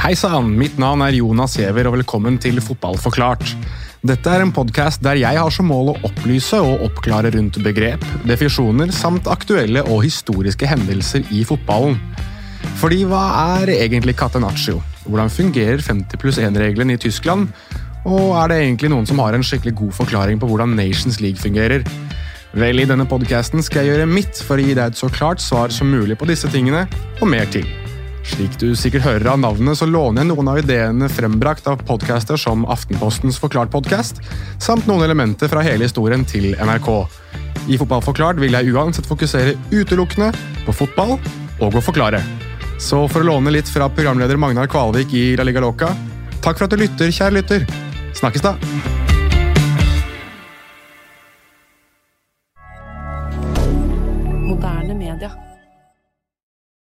Hei sann, mitt navn er Jonas Giæver, og velkommen til Fotballforklart. Dette er en podkast der jeg har som mål å opplyse og oppklare rundt begrep, defisjoner samt aktuelle og historiske hendelser i fotballen. Fordi hva er egentlig catenaccio? Hvordan fungerer 50 pluss 1-regelen i Tyskland? Og er det egentlig noen som har en skikkelig god forklaring på hvordan Nations League fungerer? Vel, i denne podkasten skal jeg gjøre mitt for å gi deg et så klart svar som mulig på disse tingene, og mer til. Slik du sikkert hører av navnet, så låner jeg noen av ideene frembrakt av podcaster som Aftenpostens Forklart-podkast, samt noen elementer fra hele historien til NRK. I fotballforklart vil jeg uansett fokusere utelukkende på fotball og å forklare. Så for å låne litt fra programleder Magnar Kvalvik i La Liga Loca Takk for at du lytter, kjære lytter. Snakkes da! Moderne media.